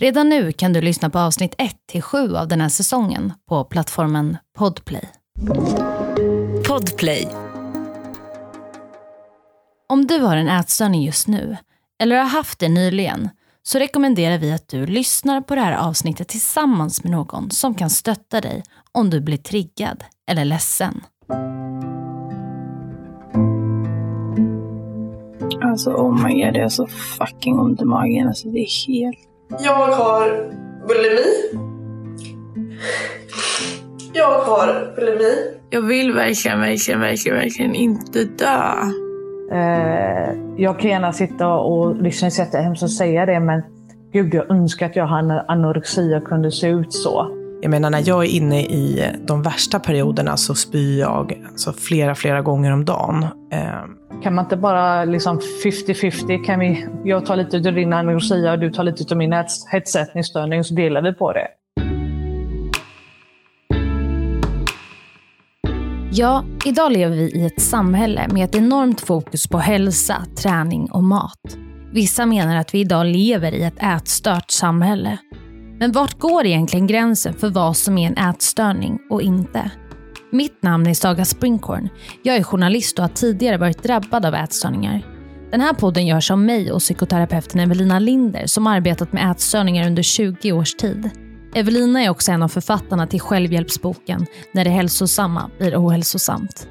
Redan nu kan du lyssna på avsnitt 1 till 7 av den här säsongen på plattformen Podplay. Podplay. Om du har en ätstörning just nu, eller har haft det nyligen, så rekommenderar vi att du lyssnar på det här avsnittet tillsammans med någon som kan stötta dig om du blir triggad eller ledsen. Alltså oh my god, jag är så fucking ont i magen. Alltså det är helt... Jag har bulimi. Jag har bulimi. Jag vill verkligen, verkligen, verkligen, verkligen inte dö. Eh, jag kan gärna sitta och liksom sätta hemskt och säga det, men gud, jag önskar att jag hade anorexi och kunde se ut så. Jag menar, när jag är inne i de värsta perioderna så spyr jag alltså, flera, flera gånger om dagen. Eh, Kan man inte bara liksom 50-50? Kan vi, jag tar lite av din anorexia och du tar lite av min hets- hetsätningsstörning så delar vi på det. Ja, idag lever vi i ett samhälle med ett enormt fokus på hälsa, träning och mat. Vissa menar att vi idag lever i ett ätstört samhälle. Men vart går egentligen gränsen för vad som är en ätstörning och inte? Mitt namn är Saga Springhorn. Jag är journalist och har tidigare varit drabbad av ätstörningar. Den här podden görs av mig och psykoterapeuten Evelina Linder som arbetat med ätstörningar under 20 års tid. Evelina är också en av författarna till självhjälpsboken När det hälsosamma blir ohälsosamt.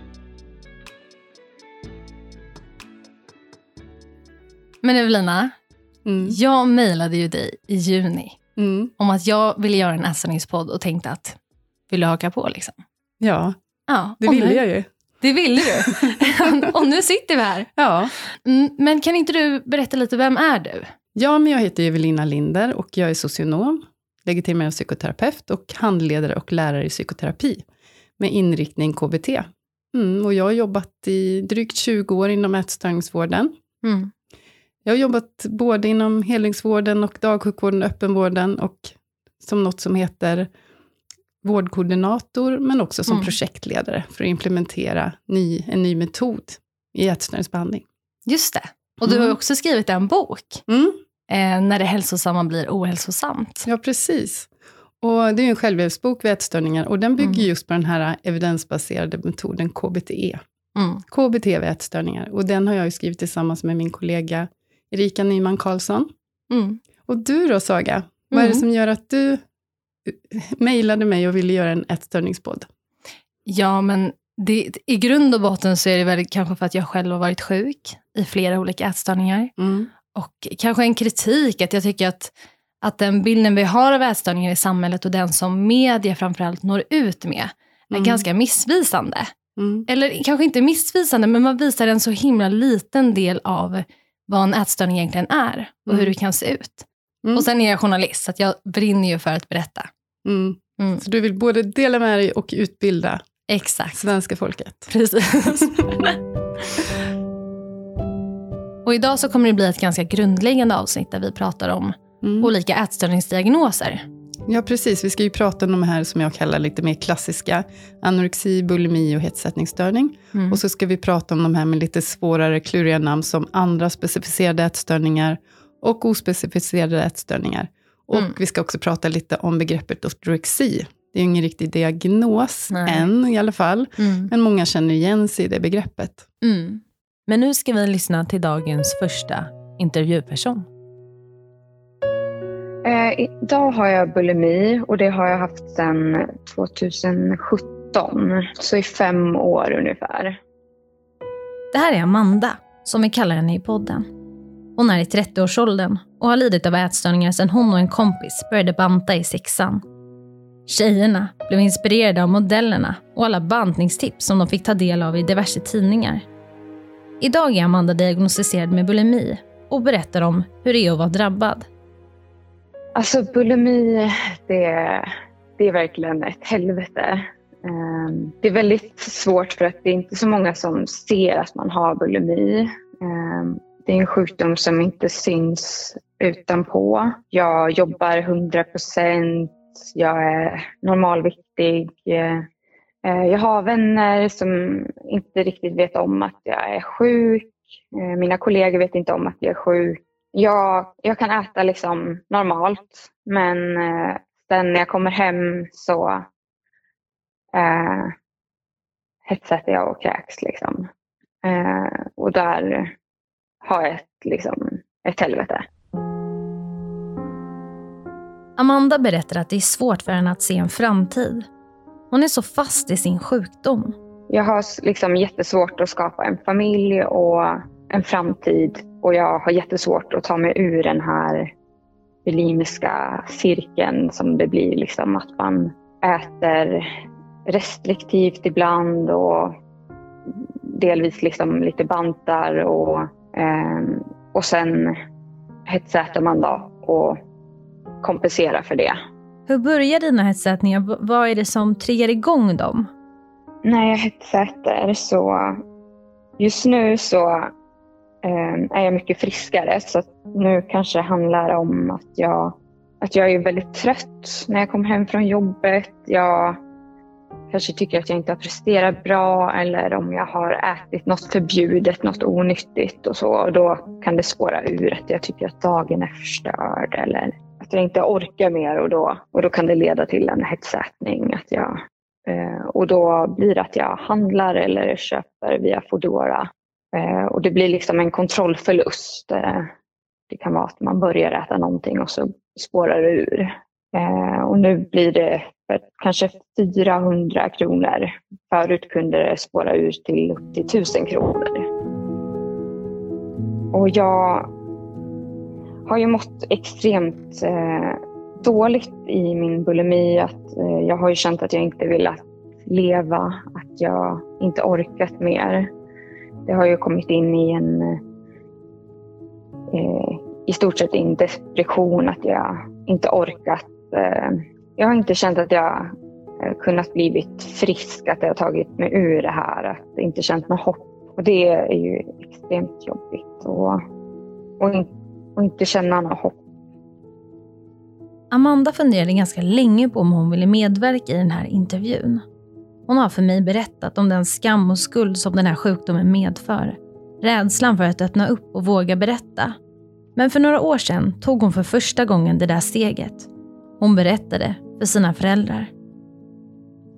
Men Evelina, Mm. jag mejlade ju dig i juni Mm. om att jag ville göra en ätstörningspodd och tänkte att vill du haka på liksom? Ja, Ja, det ville nu, jag ju. Det ville du. och nu sitter vi här. Ja. Mm, Men kan inte du berätta lite, vem är du? ja, men jag heter Evelina Linder och jag är socionom, legitimerad psykoterapeut och handledare och lärare i psykoterapi med inriktning KBT. Mm, och jag har jobbat i drygt 20 år inom ätstörningsvården. Mm. Jag har jobbat både inom helningsvården och dagsjukvården och öppenvården och som något som heter vårdkoordinator, men också som Mm. projektledare för att implementera ny, en ny metod i ätstörningsbehandling. Just det. Och du har Mm. också skrivit en bok, Mm. eh, När det hälsosamma blir ohälsosamt. Ja, precis. Och det är en självhjälpsbok vid ätstörningar och den bygger Mm. just på den här evidensbaserade metoden KBTE. Mm. KBT vid ätstörningar. Och den har jag skrivit tillsammans med min kollega Erika Nyman Karlsson. Mm. Och du då, Saga? Vad är det Mm. som gör att du mejlade mig och ville göra en ätstörningspodd? Ja, men det, i grund och botten så är det väl kanske för att jag själv har varit sjuk i flera olika ätstörningar. Mm. Och kanske en kritik att jag tycker att, att den bilden vi har av ätstörningar i samhället och den som media framförallt når ut med är Mm. ganska missvisande. Mm. Eller kanske inte missvisande, men man visar en så himla liten del av vad en ätstörning egentligen är och hur Mm. det kan se ut. Mm. Och sen är jag journalist, så att jag brinner ju för att berätta. Mm. Mm. Så du vill både dela med dig och utbilda Exakt. svenska folket? Precis. och idag så kommer det bli ett ganska grundläggande avsnitt där vi pratar om Mm. olika ätstörningsdiagnoser. Ja, precis. Vi ska ju prata om de här som jag kallar lite mer klassiska. Anorexi, bulimi och hetsätningsstörning. Mm. Och så ska vi prata om de här med lite svårare, kluriga namn som andra specificerade ätstörningar och ospecificerade ätstörningar. Och Mm. vi ska också prata lite om begreppet ortorexi. Det är ju ingen riktig diagnos Nej. än i alla fall, Mm. men många känner igen sig i det begreppet. Mm. Men nu ska vi lyssna till dagens första intervjuperson. Eh, idag har jag bulimi och det har jag haft sedan 2017. Så i fem år ungefär. Det här är Amanda, som vi kallar henne i podden. Hon är i 30-årsåldern och har lidit av ätstörningar sedan hon och en kompis började banta i sexan. Tjejerna blev inspirerade av modellerna och alla bantningstips som de fick ta del av i diverse tidningar. Idag är Amanda diagnostiserad med bulimi och berättar om hur det är att vara drabbad. Alltså bulimi, det, det är verkligen ett helvete. Ehm, det är väldigt svårt för att det är inte så många som ser att man har bulimi. Ehm, det är en sjukdom som inte syns utanpå. Jag jobbar 100 procent. Jag är normalviktig. Ehm, jag har vänner som inte riktigt vet om att jag är sjuk. Mina kollegor vet inte om att jag är sjuk jag, jag kan äta liksom normalt, men eh, sen när jag kommer hem så eh, hetsäter jag och kräks. Liksom. Eh, och där har jag ett, liksom, ett helvete. Amanda berättar att det är svårt för henne att se en framtid. Hon är så fast i sin sjukdom. Jag har liksom jättesvårt att skapa en familj och en framtid och jag har jättesvårt att ta mig ur den här bulimiska cirkeln som det blir. Liksom att man äter restriktivt ibland och delvis liksom lite bantar och, eh, och sen hetsäter man då och kompenserar för det. Hur börjar dina hetsätningar? Vad är det som triggar igång dem? När jag hetsäter så just nu så Ehm, är jag mycket friskare så att nu kanske det handlar om att jag, att jag är väldigt trött när jag kommer hem från jobbet. Jag kanske tycker att jag inte har presterat bra eller om jag har ätit något förbjudet, något onyttigt och så. Och då kan det spåra ur att jag tycker att dagen är förstörd eller att jag inte orkar mer och då, och då kan det leda till en hetsätning. Att jag, eh, och då blir det att jag handlar eller köper via Foodora. Eh, och det blir liksom en kontrollförlust. Eh, det kan vara att man börjar äta någonting och så spårar det ur. Eh, och nu blir det för kanske 400 kronor. Förut kunde det spåra ur till upp till 1000 kronor. Och jag har ju mått extremt eh, dåligt i min bulimi. Att, eh, jag har ju känt att jag inte velat leva, att jag inte orkat mer. Det har ju kommit in i en eh, eh i stort sett i en depression, att jag inte orkat. Eh, jag har inte känt att jag eh, kunnat blivit frisk, att jag har tagit mig ur det här, att inte känt något hopp. Och det är ju extremt jobbigt. Och, och, in, och inte känna något hopp. Amanda funderade ganska länge på om hon ville medverka i den här intervjun. Hon har för mig berättat om den skam och skuld som den här sjukdomen medför. Rädslan för att öppna upp och våga berätta. Men för några år sedan tog hon för första gången det där steget. Hon berättade för sina föräldrar.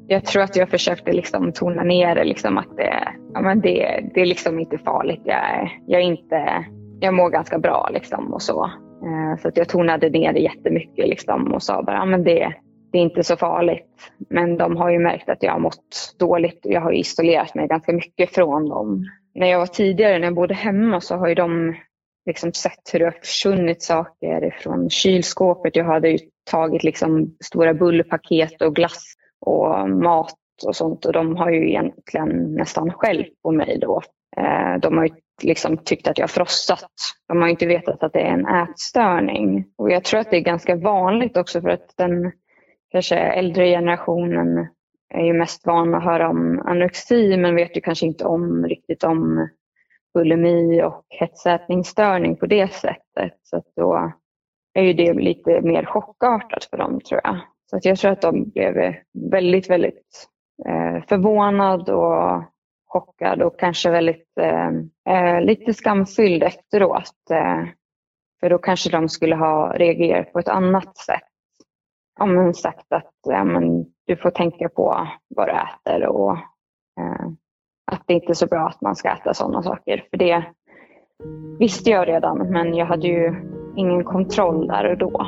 Jag tror att jag försökte liksom tona ner det, liksom att det, ja, men det, det är liksom inte farligt. Jag, jag, är inte, jag mår ganska bra liksom och så. Eh, så att jag tonade ner det jättemycket liksom och sa bara, ja, men det, det är inte så farligt. Men de har ju märkt att jag har mått dåligt och jag har ju isolerat mig ganska mycket från dem. När jag var tidigare, när jag bodde hemma, så har ju de liksom sett hur det har försvunnit saker från kylskåpet. Jag hade ju tagit liksom stora bullpaket och glass och mat och sånt och de har ju egentligen nästan skällt på mig då. Eh, de har ju liksom tyckt att jag har frossat. De har ju inte vetat att det är en ätstörning. Och jag tror att det är ganska vanligt också för att den kanske äldre generationen är ju mest van att höra om anorexi men vet ju kanske inte om riktigt om bulimi och hetsätningsstörning på det sättet. Så att då är ju det lite mer chockartat för dem tror jag. Så att jag tror att de blev väldigt, väldigt eh, förvånad och chockad och kanske väldigt eh, eh, lite skamfylld efteråt. Eh, för då kanske de skulle ha reagerat på ett annat sätt. Ja, men sagt att ja, men du får tänka på vad du äter och eh, att det inte är så bra att man ska äta sådana saker. För det visste jag redan, men jag hade ju ingen kontroll där och då.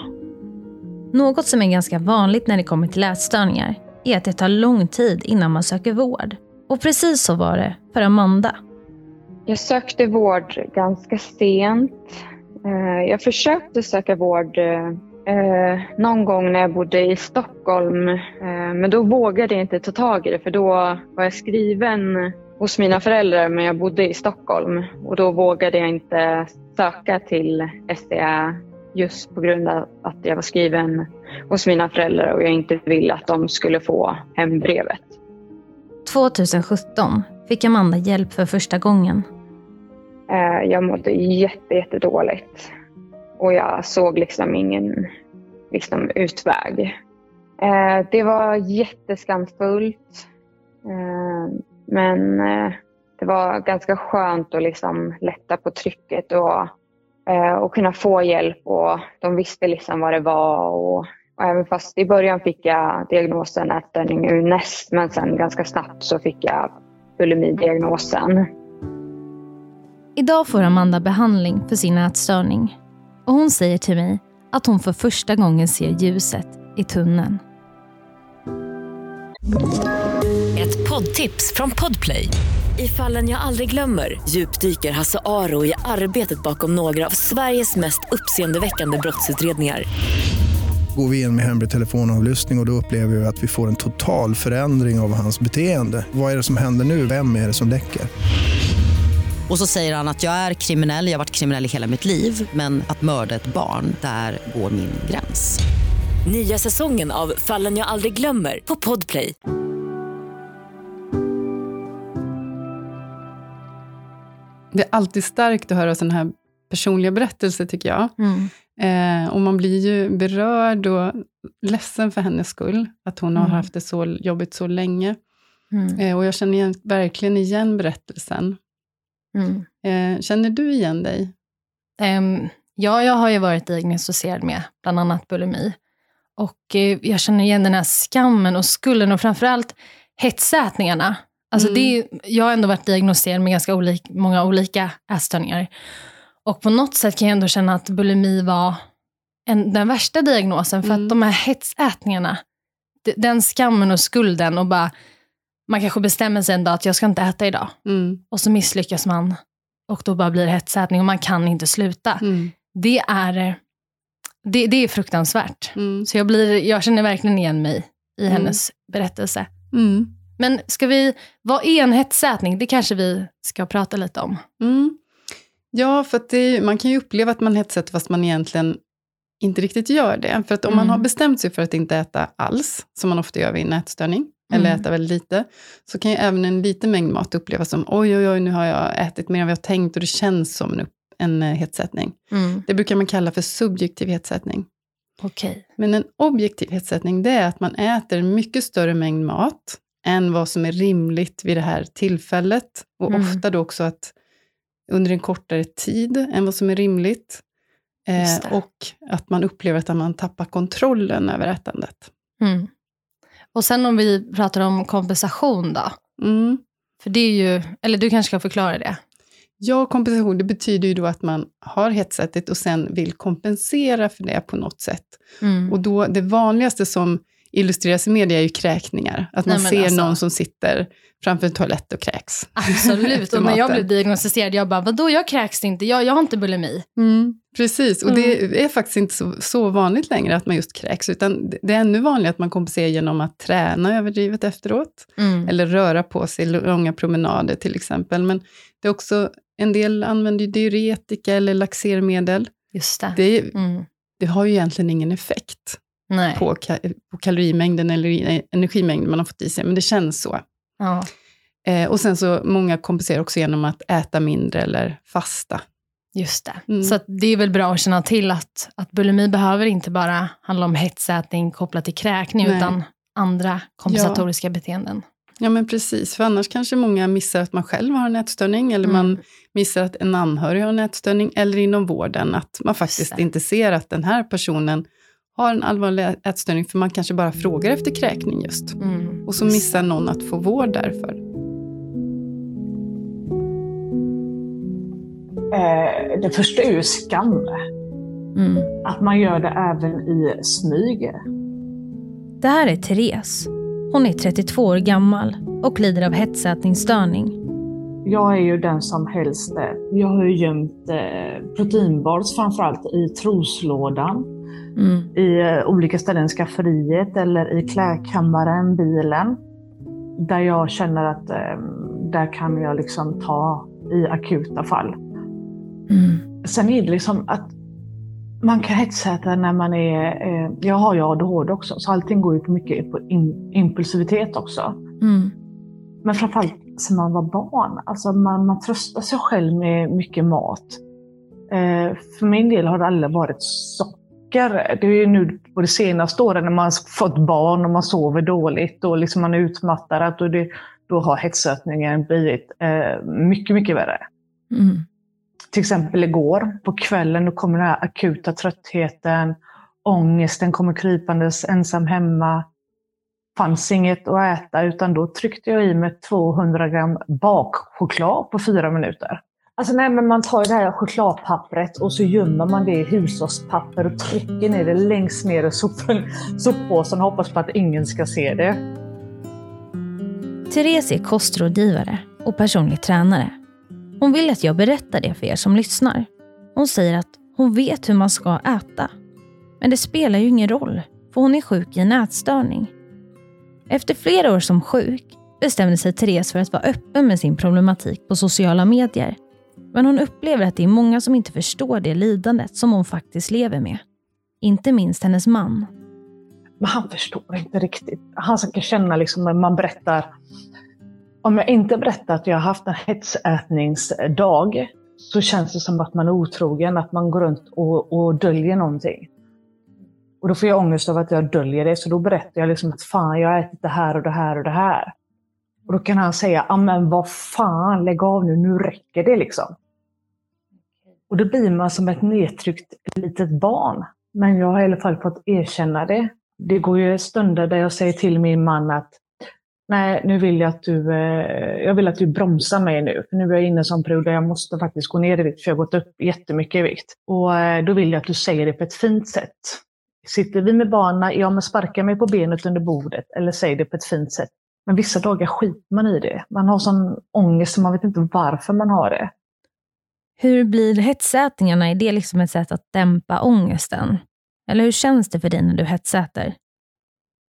Något som är ganska vanligt när det kommer till ätstörningar är att det tar lång tid innan man söker vård. Och precis så var det för Amanda. Jag sökte vård ganska sent. Eh, Jag försökte söka vård eh, någon gång när jag bodde i Stockholm. Eh, Men då vågade jag inte ta tag i det för då var jag skriven hos mina föräldrar men jag bodde i Stockholm. Och då vågade jag inte söka till SDA just på grund av att jag var skriven hos mina föräldrar och jag inte ville att de skulle få hem brevet. 2017 fick Amanda hjälp för första gången. Eh, Jag mådde jätte, jättedåligt. Och jag såg liksom ingen liksom, utväg. Eh, Det var jätteskamfullt. Eh, Men eh, det var ganska skönt att liksom lätta på trycket och Eh, och kunna få hjälp och de visste liksom vad det var. Och, och även fast i början fick jag diagnosen ätstörning ur näst men sen ganska snabbt så fick jag bulimidiagnosen. Idag får Amanda behandling för sin ätstörning. Och hon säger till mig att hon för första gången ser ljuset i tunneln. Ett poddtips från Podplay. I fallen jag aldrig glömmer djupdyker Hasse Aro i arbetet bakom några av Sveriges mest uppseendeväckande brottsutredningar. Går vi in med hemlig telefonavlyssning och, och då upplever vi att vi får en total förändring av hans beteende. Vad är det som händer nu? Vem är det som läcker? Och så säger han att jag är kriminell, jag har varit kriminell i hela mitt liv men att mörda ett barn, där går min gräns. Nya säsongen av Fallen jag aldrig glömmer på Podplay. Det är alltid starkt att höra sådana här personliga berättelser, tycker jag. Mm. Eh, och man blir ju berörd och ledsen för hennes skull, att hon har Mm. haft det så jobbigt så länge. Mm. Eh, och jag känner igen, verkligen igen berättelsen. Mm. Eh, känner du igen dig? Ehm, ja, jag har ju varit diagnostiserad med bland annat bulimi. Och eh, jag känner igen den här skammen och skulden och framförallt hetsätningarna. Alltså Mm. det jag har ändå varit diagnostiserad med ganska olik, många olika ätstörningar. Och på något sätt kan jag ändå känna att bulimi var en, den värsta diagnosen. För Mm. att de här hetsätningarna, den skammen och skulden och bara, man kanske bestämmer sig en dag att jag ska inte äta idag. Mm. Och så misslyckas man. Och då bara blir det hetsätning och man kan inte sluta. Mm. Det är, det, det är fruktansvärt. Mm. Så jag, blir, jag känner verkligen igen mig i Mm. hennes berättelse. Mm. Men ska vi, vad är en hetsätning? Det kanske vi ska prata lite om. Mm. Ja, för det, man kan ju uppleva att man hetsätter fast man egentligen inte riktigt gör det. För att om man har bestämt sig för att inte äta alls, som man ofta gör vid en ätstörning, eller Mm. äta väldigt lite, så kan ju även en liten mängd mat upplevas som oj, oj, oj, nu har jag ätit mer än vad jag tänkt och det känns som en, en eh, hetsättning. Mm. Det brukar man kalla för subjektiv hetsättning. Okej. Men en objektiv hetsättning, det är att man äter en mycket större mängd mat än vad som är rimligt vid det här tillfället. Och Mm. ofta då också att under en kortare tid än vad som är rimligt. Eh, och att man upplever att man tappar kontrollen över ätandet. Mm. Och sen om vi pratar om kompensation då. Mm. För det är ju, eller du kanske ska förklara det. Ja, kompensation, det betyder ju då att man har hetsätit och sen vill kompensera för det på något sätt. Mm. Och då, det vanligaste som illustreras i media är ju kräkningar. Att man Nej, ser alltså. någon som sitter framför en toalett och kräks. Absolut. Och när jag blev diagnostiserad, jag bara, vadå jag kräks inte, jag, jag har inte bulimi. Mm, precis, och Mm. det är faktiskt inte så, så vanligt längre att man just kräks, utan det- är ännu vanligare att man kompenserar genom att träna överdrivet efteråt, Mm. eller röra på sig långa promenader till exempel. Men det är också, en del använder ju diuretika eller laxermedel. Just det. Det, Mm. det har ju egentligen ingen effekt. På, på kalorimängden eller energimängden man har fått i sig, men det känns så. Ja. Eh, och sen så, många kompenserar också genom att äta mindre eller fasta. Just det. Mm. Så det är väl bra att känna till att, att bulimi behöver inte bara handla om hetsätning kopplat till kräkning, Nej. utan andra kompensatoriska beteenden. Ja, men precis. För annars kanske många missar att man själv har en ätstörning, eller Mm. man missar att en anhörig har en ätstörning, eller inom vården, att man faktiskt inte ser att den här personen har en allvarlig ätstörning, för man kanske bara frågar efter kräkning just. Mm. Och så missar någon att få vård därför. Eh, det första är ju skam. Mm. Att man gör det även i smyg. Det här är Therese. Hon är 32 år gammal och lider av hetsätningsstörning. Jag är ju den som helst, eh, jag har ju gömt eh, proteinbars framförallt i troslådan, Mm. i eh, olika ställen skafferiet eller i klädkammaren, bilen. Där jag känner att eh, där kan jag liksom ta i akuta fall. Mm. Sen är det liksom att man kan hetsäta när man är... Eh, jag har ju ADHD också, så allting går ju på mycket på in, impulsivitet också. Mm. Men framförallt sen man var barn. Alltså man, man tröstar sig själv med mycket mat. Eh, för min del har det aldrig varit socker. Det är ju nu på de senaste åren när man har fått barn och man sover dåligt och liksom man är utmattad. Och det, då har hetsätningen blivit eh, mycket, mycket värre. Mm. till exempel igår på kvällen, då kommer den här akuta tröttheten, ångesten kommer krypandes ensam hemma. fanns inget att äta, utan då tryckte jag i mig 200 gram bakchoklad på fyra minuter. Alltså nej, men man tar det här chokladpappret och så gömmer man det i hushållspapper och trycker ner det längst ner i soppåsen och hoppas på att ingen ska se det. Therese är kostrådgivare och personlig tränare. Hon vill att jag berättar det för er som lyssnar. Hon säger att hon vet hur man ska äta. Men det spelar ju ingen roll, för hon är sjuk i en ätstörning. Efter flera år som sjuk bestämde sig Therese för att vara öppen med sin problematik på sociala medier. Men hon upplever att det är många som inte förstår det lidandet som hon faktiskt lever med. Inte minst hennes man. Men han förstår inte riktigt. Han ska känna liksom när man berättar. Om jag inte berättar att jag har haft en hetsätningsdag så känns det som att man är otrogen, att man går runt och, och döljer någonting. Och då får jag ångest av att jag döljer det, så då berättar jag liksom att fan, jag har ätit det här och det här och det här. Och då kan han säga, men vad fan, lägg av nu, nu räcker det liksom. Och då blir man som ett nedtryckt litet barn. Men jag har i alla fall fått erkänna det. Det går ju stunder där jag säger till min man att nej, nu vill jag att du, eh, jag vill att du bromsar mig nu. För nu är jag inne i en period där jag måste faktiskt gå ner i vikt, för jag har gått upp jättemycket i vikt. Och eh, då vill jag att du säger det på ett fint sätt. Sitter vi med barnen, ja men sparka mig på benet under bordet eller säg det på ett fint sätt. Men vissa dagar skiter man i det. Man har sån ångest så man vet inte varför man har det. Hur blir hetsätningarna? Är det liksom ett sätt att dämpa ångesten? Eller hur känns det för dig när du hetsäter?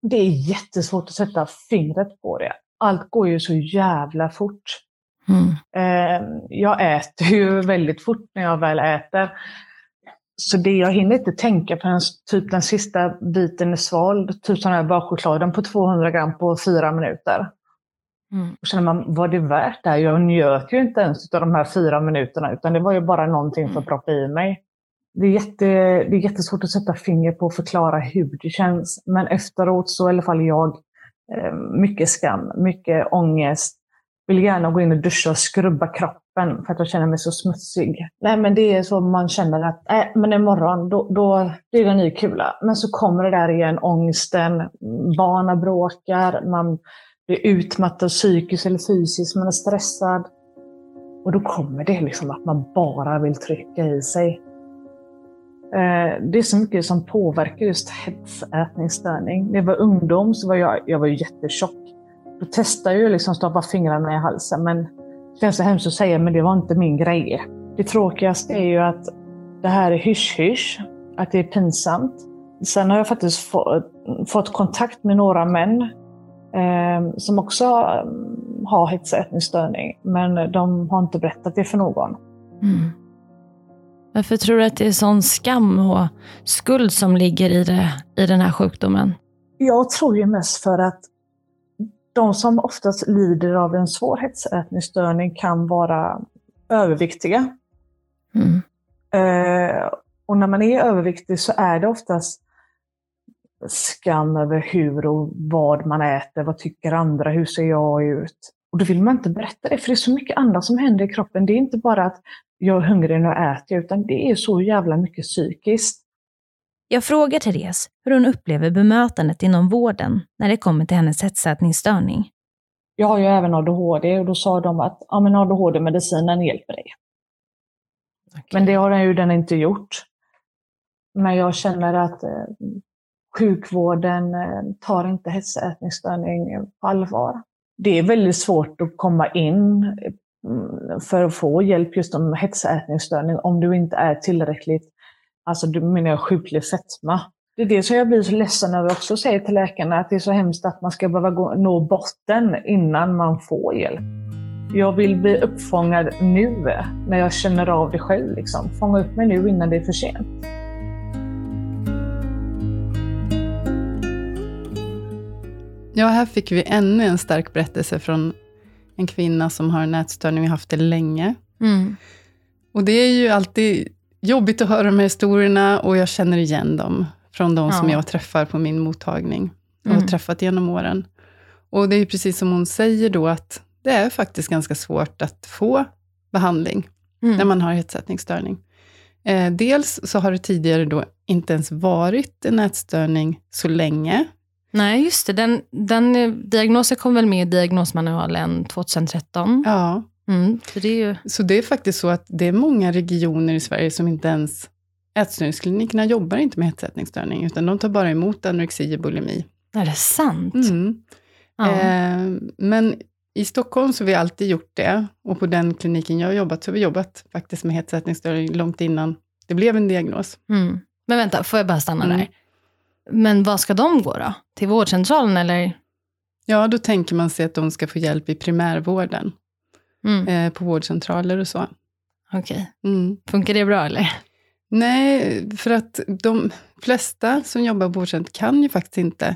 Det är jättesvårt att sätta fingret på det. Allt går ju så jävla fort. Mm. Eh, jag äter ju väldigt fort när jag väl äter. Så det jag hinner inte tänka förrän typ den sista biten är svald, typ sån här bakchokladen på 200 gram på fyra minuter. Mm. Och känner man, var det värt det här? Jag njöt ju inte ens av de här fyra minuterna, utan det var ju bara någonting för att proppa i mig. Det är, jätte, det är jättesvårt att sätta finger på och förklara hur det känns. Men efteråt så i alla fall jag, eh, mycket skam, mycket ångest. Vill gärna gå in och duscha och skrubba kroppen för att jag känner mig så smutsig. Nej men det är så man känner att, äh, men imorgon då, då blir det en ny kula. Men så kommer det där igen, ångesten, barnen bråkar, man blir utmattad psykiskt eller fysiskt, man är stressad. Och då kommer det liksom att man bara vill trycka i sig. Eh, det är så mycket som påverkar just hetsätningsstörning. När jag var ungdom så var jag, jag var jättetjock. Då testade jag liksom stoppa fingrarna i halsen, men det känns så hemskt att säga, men det var inte min grej. Det tråkigaste är ju att det här är hysch-hysch, att det är pinsamt. Sen har jag faktiskt fått, fått kontakt med några män som också har hetsätningsstörning, men de har inte berättat det för någon. Mm. Varför tror du att det är sån skam och skuld som ligger i, det, i den här sjukdomen? Jag tror ju mest för att de som oftast lider av en svår hetsätningsstörning kan vara överviktiga. Mm. Eh, och när man är överviktig så är det oftast skam över hur och vad man äter, vad tycker andra, hur ser jag ut? Och då vill man inte berätta det, för det är så mycket annat som händer i kroppen. Det är inte bara att jag är hungrig nu äter jag, utan det är så jävla mycket psykiskt. Jag frågar Therese hur hon upplever bemötandet inom vården när det kommer till hennes hetsätningsstörning. Jag har ju även ADHD och då sa de att ja, men ADHD-medicinen hjälper dig. Okay. Men det har den ju den inte gjort. Men jag känner att eh, sjukvården eh, tar inte hetsätningsstörning på allvar. Det är väldigt svårt att komma in mm, för att få hjälp just om hetsätningsstörning om du inte är tillräckligt, alltså du menar jag sjuklig fetma. Det är det som jag blir så ledsen över också, säger till läkarna att det är så hemskt att man ska behöva gå, nå botten innan man får hjälp. Jag vill bli uppfångad nu, när jag känner av det själv. Liksom. Fånga upp mig nu innan det är för sent. Ja, här fick vi ännu en stark berättelse från en kvinna som har en ätstörning och haft det länge. Mm. Och det är ju alltid jobbigt att höra de här historierna och jag känner igen dem från de ja. som jag träffar på min mottagning och mm. har träffat genom åren. Och det är precis som hon säger då, att det är faktiskt ganska svårt att få behandling Mm. när man har ätstörning. Eh, dels så har det tidigare då inte ens varit en ätstörning så länge. Nej, just det. Den, den eh, diagnosen kom väl med i diagnosmanualen 2013? Ja. Mm, så, det är ju... så det är faktiskt så att det är många regioner i Sverige som inte ens Ätstörningsklinikerna jobbar inte med ätstörning, utan de tar bara emot anorexi och bulimi. Är det sant? Mm. Ja. Eh, men i Stockholm så har vi alltid gjort det, och på den kliniken jag har jobbat, så har vi jobbat faktiskt med ätstörning långt innan det blev en diagnos. Mm. Men vänta, får jag bara stanna Mm. där? Men vad ska de gå då? Till vårdcentralen eller? Ja, då tänker man sig att de ska få hjälp i primärvården, Mm. eh, på vårdcentraler och så. Okej. Mm. Funkar det bra eller? Nej, för att de flesta som jobbar på vårdcentral kan ju faktiskt inte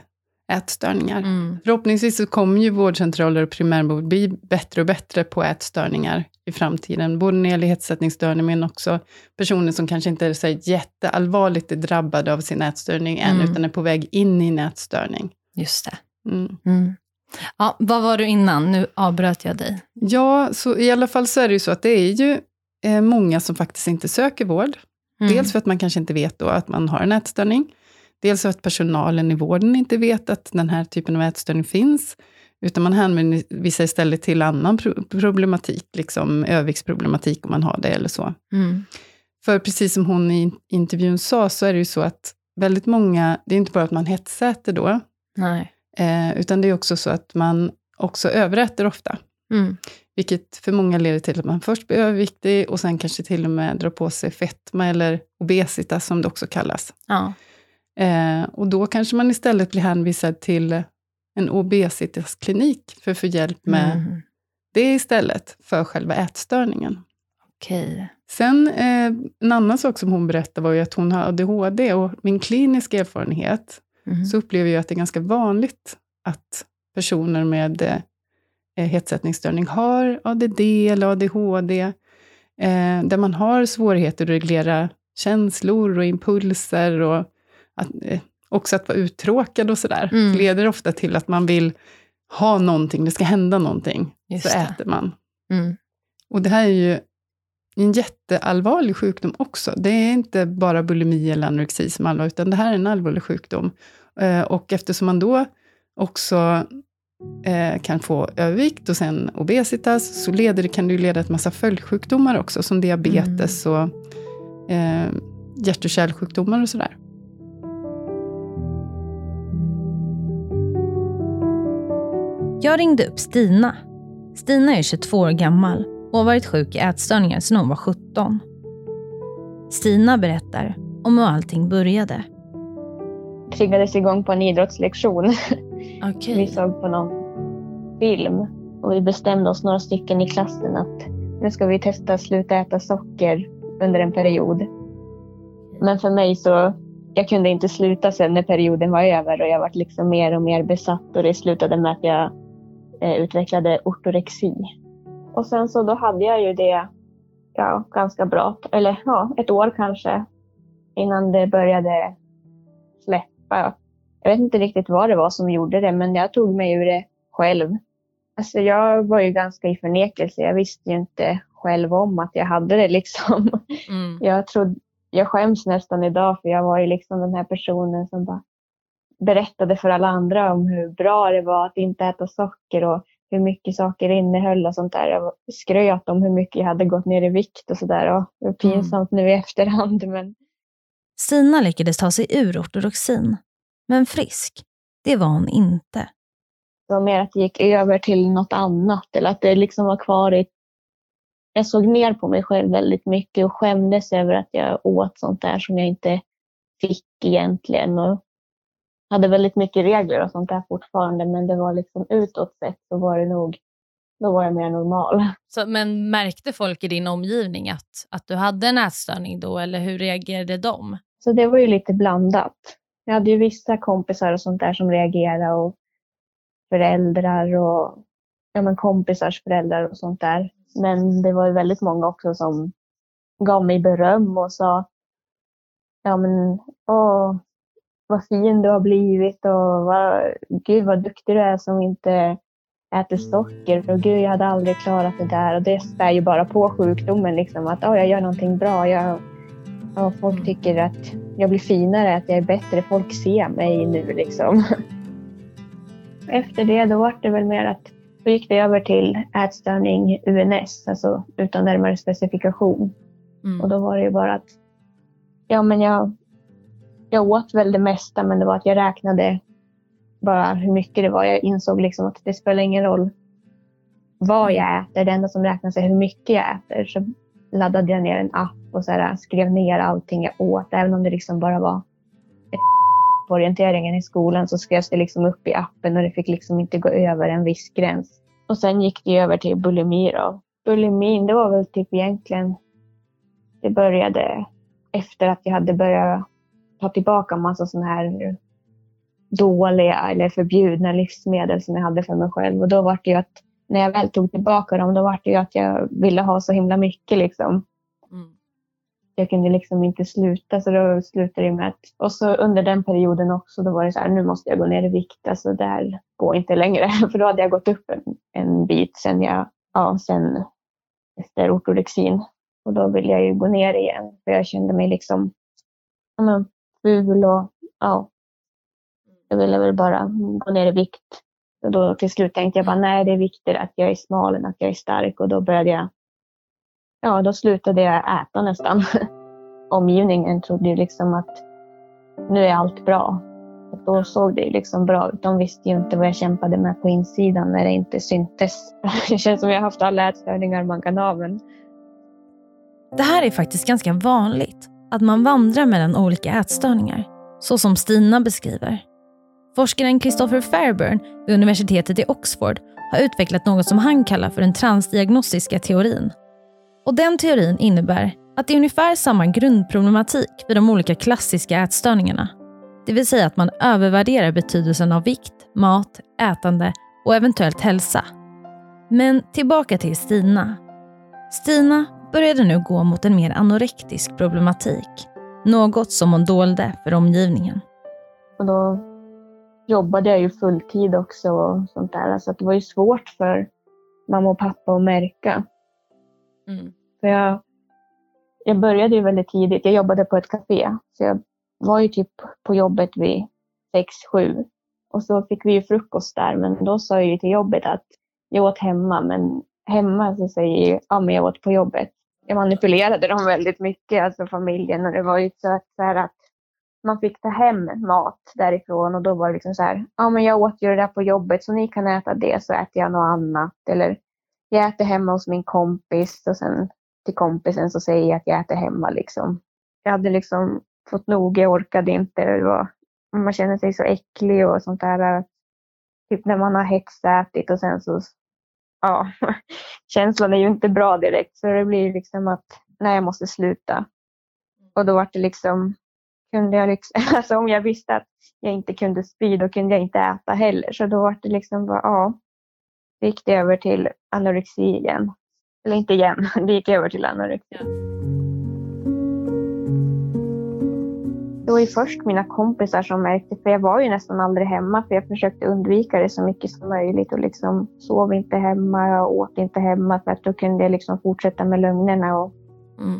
ätstörningar. Mm. Förhoppningsvis så kommer ju vårdcentraler och primärvård bli bättre och bättre på ätstörningar i framtiden. Både när det gäller hetsättningsstörning, men också personer som kanske inte är så jätteallvarligt drabbade av sin ätstörning än, Mm. utan är på väg in i en ätstörning. Just det. Mm. Mm. Ja, vad var du innan? Nu avbröt jag dig. Ja, så i alla fall så är det ju så att det är ju eh, många som faktiskt inte söker vård. Mm. Dels för att man kanske inte vet då att man har en ätstörning. Dels för att personalen i vården inte vet att den här typen av ätstörning finns. Utan man hänvisar istället till annan pro- problematik, liksom överviktsproblematik om man har det eller så. Mm. För precis som hon i intervjun sa, så är det ju så att väldigt många, det är inte bara att man hetsäter då, eh, utan det är också så att man också överäter ofta. Mm. Vilket för många leder till att man först blir överviktig och sen kanske till och med drar på sig fetma eller obesitas som det också kallas. Ja. Eh, och då kanske man istället blir hänvisad till en obesitasklinik för att få hjälp med Mm. det istället för själva ätstörningen. Okej. Sen eh, en annan sak som hon berättade var ju att hon har ADHD och min kliniska erfarenhet Mm. så upplever jag att det är ganska vanligt att personer med eh, hetsättningsstörning har ADD eller ADHD, eh, där man har svårigheter att reglera känslor och impulser och att, eh, också att vara uttråkad och sådär. Mm. Leder ofta till att man vill ha någonting, det ska hända någonting, Just så det. äter man. Mm. Och det här är ju en jätteallvarlig sjukdom också. Det är inte bara bulimi eller anorexi som allvarligt, utan det här är en allvarlig sjukdom. Eh, och eftersom man då också eh, kan få övervikt och sen obesitas, så leder, kan det ju leda till massa följdsjukdomar också, som diabetes och eh, hjärt och kärlsjukdomar och sådär. Jag ringde upp Stina. Stina är 22 år gammal och har varit sjuk i ätstörningar sedan hon var 17. Stina berättar om hur allting började. triggades igång på en idrottslektion. Vi Okej. såg på någon film och vi bestämde oss några stycken i klassen att nu ska vi testa att sluta äta socker under en period. Men för mig så, jag kunde inte sluta sen när perioden var över och jag var liksom mer och mer besatt och det slutade med att jag utvecklade ortorexi. Och sen så då hade jag ju det ja, ganska bra, eller ja, ett år kanske innan det började släppa. Jag vet inte riktigt vad det var som gjorde det, men jag tog mig ur det själv. Alltså jag var ju ganska i förnekelse. Jag visste ju inte själv om att jag hade det liksom. Mm. Jag, trodde, jag skäms nästan idag för jag var ju liksom den här personen som bara berättade för alla andra om hur bra det var att inte äta socker och hur mycket det innehöll och sånt där. Jag skröt om hur mycket jag hade gått ner i vikt och sådär. Och det är pinsamt nu i efterhand men Stina lyckades ta sig ur ortodoxin. Men frisk, det var hon inte. Det var mer att det gick över till något annat eller att det liksom var kvar i... Jag såg ner på mig själv väldigt mycket och skämdes över att jag åt sånt där som jag inte fick egentligen. Och hade väldigt mycket regler och sånt där fortfarande men det var liksom utåt sett så var det nog, då var jag mer normal. Så, men märkte folk i din omgivning att, att du hade en ätstörning då, eller hur reagerade de? Så det var ju lite blandat. Jag hade ju vissa kompisar och sånt där som reagerade och föräldrar och ja, men kompisars föräldrar och sånt där. Men det var ju väldigt många också som gav mig beröm och sa ja men åh, vad fin du har blivit och vad, gud vad duktig du är som inte äter socker och gud jag hade aldrig klarat det där och det spär ju bara på sjukdomen liksom att oh, jag gör någonting bra. Jag, och folk tycker att jag blir finare, att jag är bättre. Folk ser mig nu liksom. Efter det då var det väl mer att då gick det över till ätstörning UNS, alltså utan närmare specifikation. Mm. Och då var det ju bara att ja, men jag, jag åt väl det mesta, men det var att jag räknade bara hur mycket det var. Jag insåg liksom att det spelar ingen roll vad jag äter. Det enda som räknas är hur mycket jag äter. Så laddade jag ner en app och så här, skrev ner allting jag åt. Även om det liksom bara var på orienteringen i skolan så skrevs det liksom upp i appen och det fick liksom inte gå över en viss gräns. Och sen gick det över till bulimi då. Bulimin, det var väl typ egentligen, det började efter att jag hade börjat ta tillbaka massa sådana här dåliga eller förbjudna livsmedel som jag hade för mig själv. Och då var det ju att när jag väl tog tillbaka dem, då var det ju att jag ville ha så himla mycket liksom. Mm. Jag kunde liksom inte sluta, så då slutade det med att... Och så under den perioden också, då var det så här, nu måste jag gå ner i vikt. Alltså där går inte längre. För då hade jag gått upp en, en bit sen jag, ja, sen efter ortodexin. Och då ville jag ju gå ner igen, för jag kände mig liksom ja, men, ful och ja, jag ville väl bara gå ner i vikt. Och då till slut tänkte jag bara, nej det är viktigare att jag är smal än att jag är stark. Och då började jag, ja då slutade jag äta nästan. Omgivningen trodde ju liksom att nu är allt bra. Och då såg det ju liksom bra ut. De visste ju inte vad jag kämpade med på insidan när det inte syntes. Det känns som jag har haft alla ätstörningar man kan ha. Men... Det här är faktiskt ganska vanligt, att man vandrar mellan olika ätstörningar, så som Stina beskriver. Forskaren Christopher Fairburn vid universitetet i Oxford har utvecklat något som han kallar för den transdiagnostiska teorin. Och den teorin innebär att det är ungefär samma grundproblematik vid de olika klassiska ätstörningarna. Det vill säga att man övervärderar betydelsen av vikt, mat, ätande och eventuellt hälsa. Men tillbaka till Stina. Stina började nu gå mot en mer anorektisk problematik. Något som hon dolde för omgivningen. Och då jobbade jag ju fulltid också och sånt där. Så det var ju svårt för mamma och pappa att märka. Mm. För jag, jag började ju väldigt tidigt. Jag jobbade på ett café. Så jag var ju typ på jobbet vid sex sju. Och så fick vi ju frukost där. Men då sa jag ju till jobbet att jag åt hemma. Men hemma så säger jag ja, men jag åt på jobbet. Jag manipulerade dem väldigt mycket, alltså familjen. Och det var ju så att, så här att man fick ta hem mat därifrån och då var det liksom så här, ja men jag åt ju det där på jobbet så ni kan äta det så äter jag något annat. Eller jag äter hemma hos min kompis och sen till kompisen så säger jag att jag äter hemma liksom. Jag hade liksom fått nog, jag orkade inte. Det var, man känner sig så äcklig och sånt där. Typ när man har hetsätit och sen så, ja, känslan är ju inte bra direkt så det blir liksom att, nej jag måste sluta. Och då var det liksom, kunde jag liksom, alltså om jag visste att jag inte kunde spy, då kunde jag inte äta heller. Så då var det liksom bara, ja. Det gick det över till anorexi igen. Eller inte igen, det gick över till anorexi. Det var ju först mina kompisar som märkte, för jag var ju nästan aldrig hemma, för jag försökte undvika det så mycket som möjligt och liksom sov inte hemma, jag åt inte hemma, för att då kunde jag liksom fortsätta med lögnerna och Mm.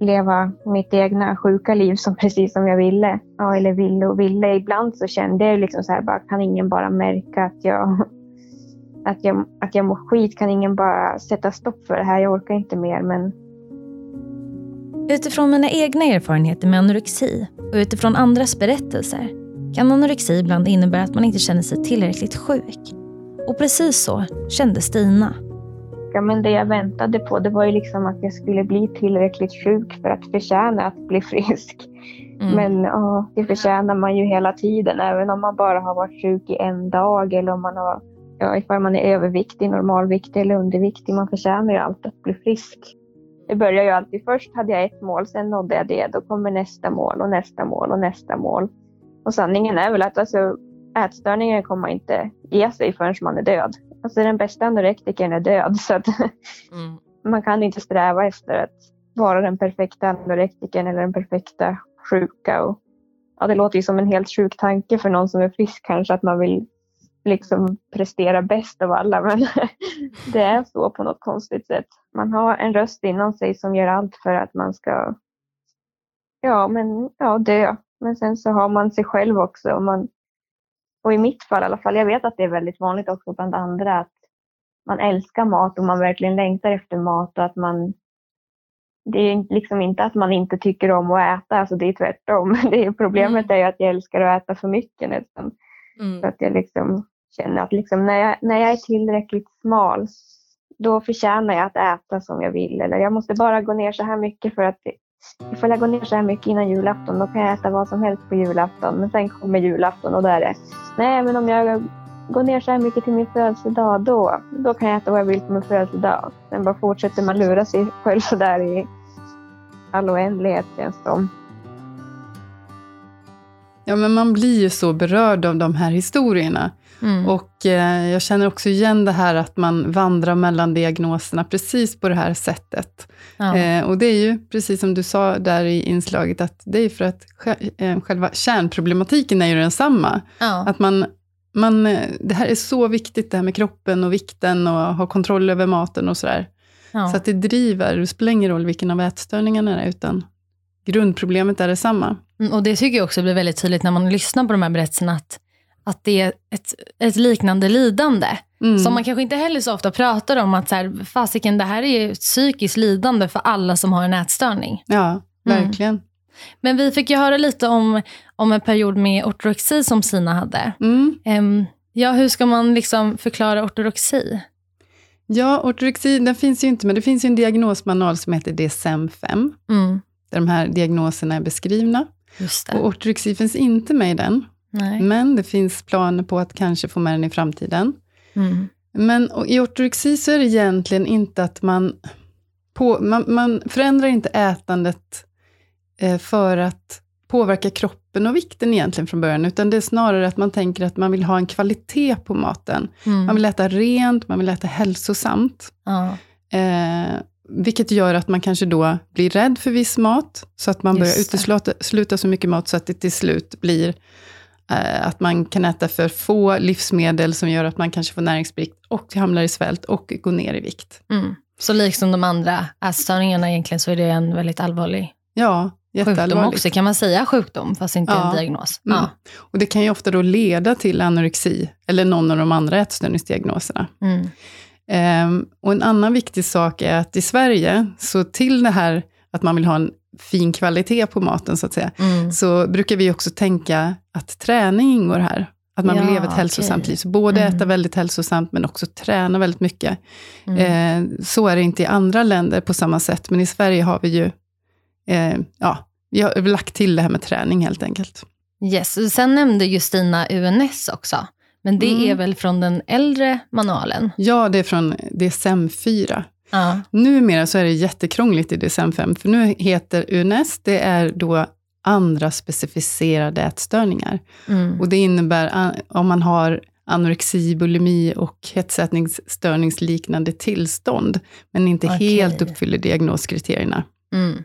leva mitt egna sjuka liv som precis som jag ville. Ja, eller ville och ville. Ibland så kände jag liksom så här, bara, kan ingen bara märka att jag, att, jag, att jag mår skit? Kan ingen bara sätta stopp för det här? Jag orkar inte mer. Men Utifrån mina egna erfarenheter med anorexi och utifrån andras berättelser kan anorexi ibland innebära att man inte känner sig tillräckligt sjuk. Och precis så kände Stina. ja, men det jag väntade på det var ju liksom att jag skulle bli tillräckligt sjuk för att förtjäna att bli frisk. Mm. Men ja, det förtjänar man ju hela tiden, även om man bara har varit sjuk i en dag eller om man har, ja, ifall man är överviktig, normalviktig eller underviktig. Man förtjänar ju alltid att bli frisk. Det börjar ju alltid. Först hade jag ett mål, sen nådde jag det. Då kommer nästa mål och nästa mål och nästa mål. Och sanningen är väl att alltså, ätstörningen kommer inte ge sig förrän man är död. Alltså den bästa anorektikern är död. Så att Mm. man kan inte sträva efter att vara den perfekta anorektikern eller den perfekta sjuka. Och, ja, det låter ju som en helt sjuk tanke för någon som är frisk kanske att man vill liksom prestera bäst av alla men det är så på något konstigt sätt. Man har en röst inom sig som gör allt för att man ska ja, men, ja, dö. Men sen så har man sig själv också. Och, man, och i mitt fall i alla fall, jag vet att det är väldigt vanligt också bland andra att man älskar mat och man verkligen längtar efter mat och att man det är liksom inte att man inte tycker om att äta, alltså det är tvärtom. Det är, problemet mm. är att jag älskar att äta för mycket nästan. Mm. Så att jag liksom känner att liksom när, jag, när jag är tillräckligt smal, då förtjänar jag att äta som jag vill. Eller jag måste bara gå ner så här mycket för att ifall jag går ner så här mycket innan julafton, då kan jag äta vad som helst på julafton. Men sen kommer julafton och då är det, nej men om jag går ner så här mycket till min födelsedag, då, då kan jag äta vad jag vill på min födelsedag. Sen bara fortsätter man lura sig själv så där i all oändlighet känns det som. Ja, men man blir ju så berörd av de här historierna. Mm. Och eh, jag känner också igen det här att man vandrar mellan diagnoserna precis på det här sättet. Ja. Eh, och det är ju, precis som du sa där i inslaget, att det är för att eh, själva kärnproblematiken är ju densamma. Ja. Att man, man, det här är så viktigt, det här med kroppen och vikten och ha kontroll över maten och sådär. Ja. Så att det driver, det spelar ingen roll vilken av ätstörningarna det är, utan grundproblemet är detsamma. Mm, och det tycker jag också blir väldigt tydligt när man lyssnar på de här berättelserna, att, att det är ett, ett liknande lidande. Mm. Som man kanske inte heller så ofta pratar om, att så här, fasiken, det här är ett psykiskt lidande för alla som har en ätstörning. Ja, mm. verkligen. Mm. Men vi fick ju höra lite om, om en period med ortorexi som Sina hade. Um, ja, hur ska man liksom förklara ortorexi? Ja, ortorexi, den finns ju inte, men det finns ju en diagnosmanual som heter DSM-5. Mm där de här diagnoserna är beskrivna. Och ortorexi finns inte med i den. Nej. Men det finns planer på att kanske få med den i framtiden. Mm. Men i ortorexi så är det egentligen inte att man... På, man, man förändrar inte ätandet eh, för att påverka kroppen och vikten egentligen från början, utan det är snarare att man tänker att man vill ha en kvalitet på maten. Mm. Man vill äta rent, man vill äta hälsosamt. Ja. Eh, vilket gör att man kanske då blir rädd för viss mat, så att man Just börjar utesluta så mycket mat, så att det till slut blir att man kan äta för få livsmedel, som gör att man kanske får näringsbrist, och hamnar i svält, och går ner i vikt. Mm. Så liksom de andra ätstörningarna egentligen, så är det en väldigt allvarlig ja, sjukdom också. Kan man säga sjukdom, fast inte ja. en diagnos? Mm. Ja. Och det kan ju ofta då leda till anorexi, eller någon av de andra ätstörningsdiagnoserna. Mm. Um, och en annan viktig sak är att i Sverige, så till det här att man vill ha en fin kvalitet på maten, så att säga, mm. så brukar vi också tänka att träning ingår här. Att man ja, vill leva ett hälsosamt okay. liv. Så både mm. äta väldigt hälsosamt, men också träna väldigt mycket. Mm. Eh, så är det inte i andra länder på samma sätt, men i Sverige har vi ju eh, ja, vi har lagt till det här med träning helt enkelt. Yes, sen nämnde Justina UNS också. Men det mm. är väl från den äldre manualen? Ja, det är från DSM-4. Ja. Numera så är det jättekrångligt i DSM-5, för nu heter UNS, det är då andra specificerade ätstörningar. Mm. Och det innebär om man har anorexi, bulimi och hetsätningsstörningsliknande tillstånd, men inte okay. helt uppfyller diagnoskriterierna. Mm.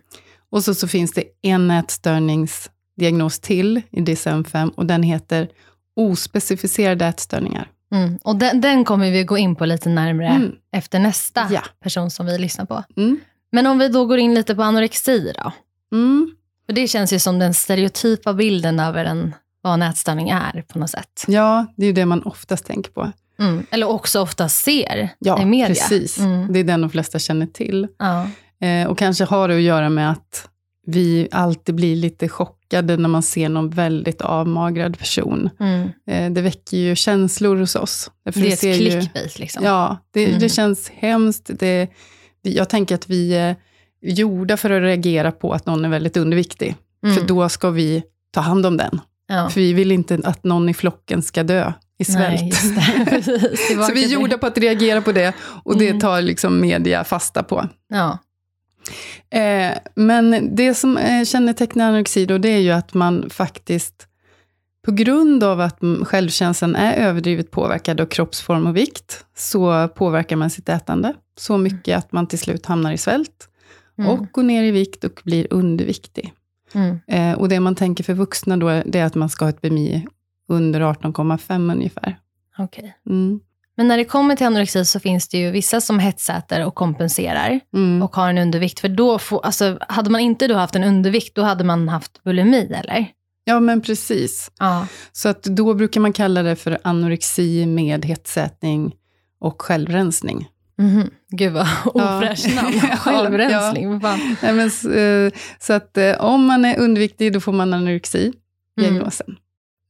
Och så, så finns det en ätstörningsdiagnos till i DSM-5 och den heter ospecificerade ätstörningar. Mm. Och den, den, kommer vi gå in på lite närmare mm. efter nästa ja. person som vi lyssnar på. Mm. Men om vi då går in lite på anorexi då? Mm. För det känns ju som den stereotypa bilden över en, vad en ätstörning är på något sätt. Ja, det är ju det man oftast tänker på. Mm. Eller också ofta ser ja, i media. precis. Mm. Det är den de flesta känner till. Ja. Eh, och kanske har det att göra med att vi alltid blir lite chockade när man ser någon väldigt avmagrad person. Mm. Eh, det väcker ju känslor hos oss. det är ett clickbait liksom. Ja, det, mm. det känns hemskt. Det, jag tänker att vi är gjorda för att reagera på att någon är väldigt underviktig. Mm. För då ska vi ta hand om den. Ja. För vi vill inte att någon i flocken ska dö i svält. Nej, så vi är gjorda på att reagera på det, och det mm. tar liksom media fasta på. Ja. Eh, men det som eh, kännetecknar anorexi då, det är ju att man faktiskt, på grund av att självkänslan är överdrivet påverkad av kroppsform och vikt, så påverkar man sitt ätande så mycket att man till slut hamnar i svält, mm. och går ner i vikt och blir underviktig. Mm. Eh, och det man tänker för vuxna då, det är att man ska ha ett BMI under 18,5 ungefär. Okej. Mm. Men när det kommer till anorexi så finns det ju vissa som hetsäter och kompenserar Mm. och har en undervikt. För då får, alltså, hade man inte då haft en undervikt, då hade man haft bulimi, eller? Ja, men precis. Ja. Så att då brukar man kalla det för anorexi med hetsätning och självrensning. Mhm. Gud vad ofräscht namn. Självrensning. fan. Nej, men, s- eh, så att eh, om man är underviktig, då får man anorexi, diagnosen.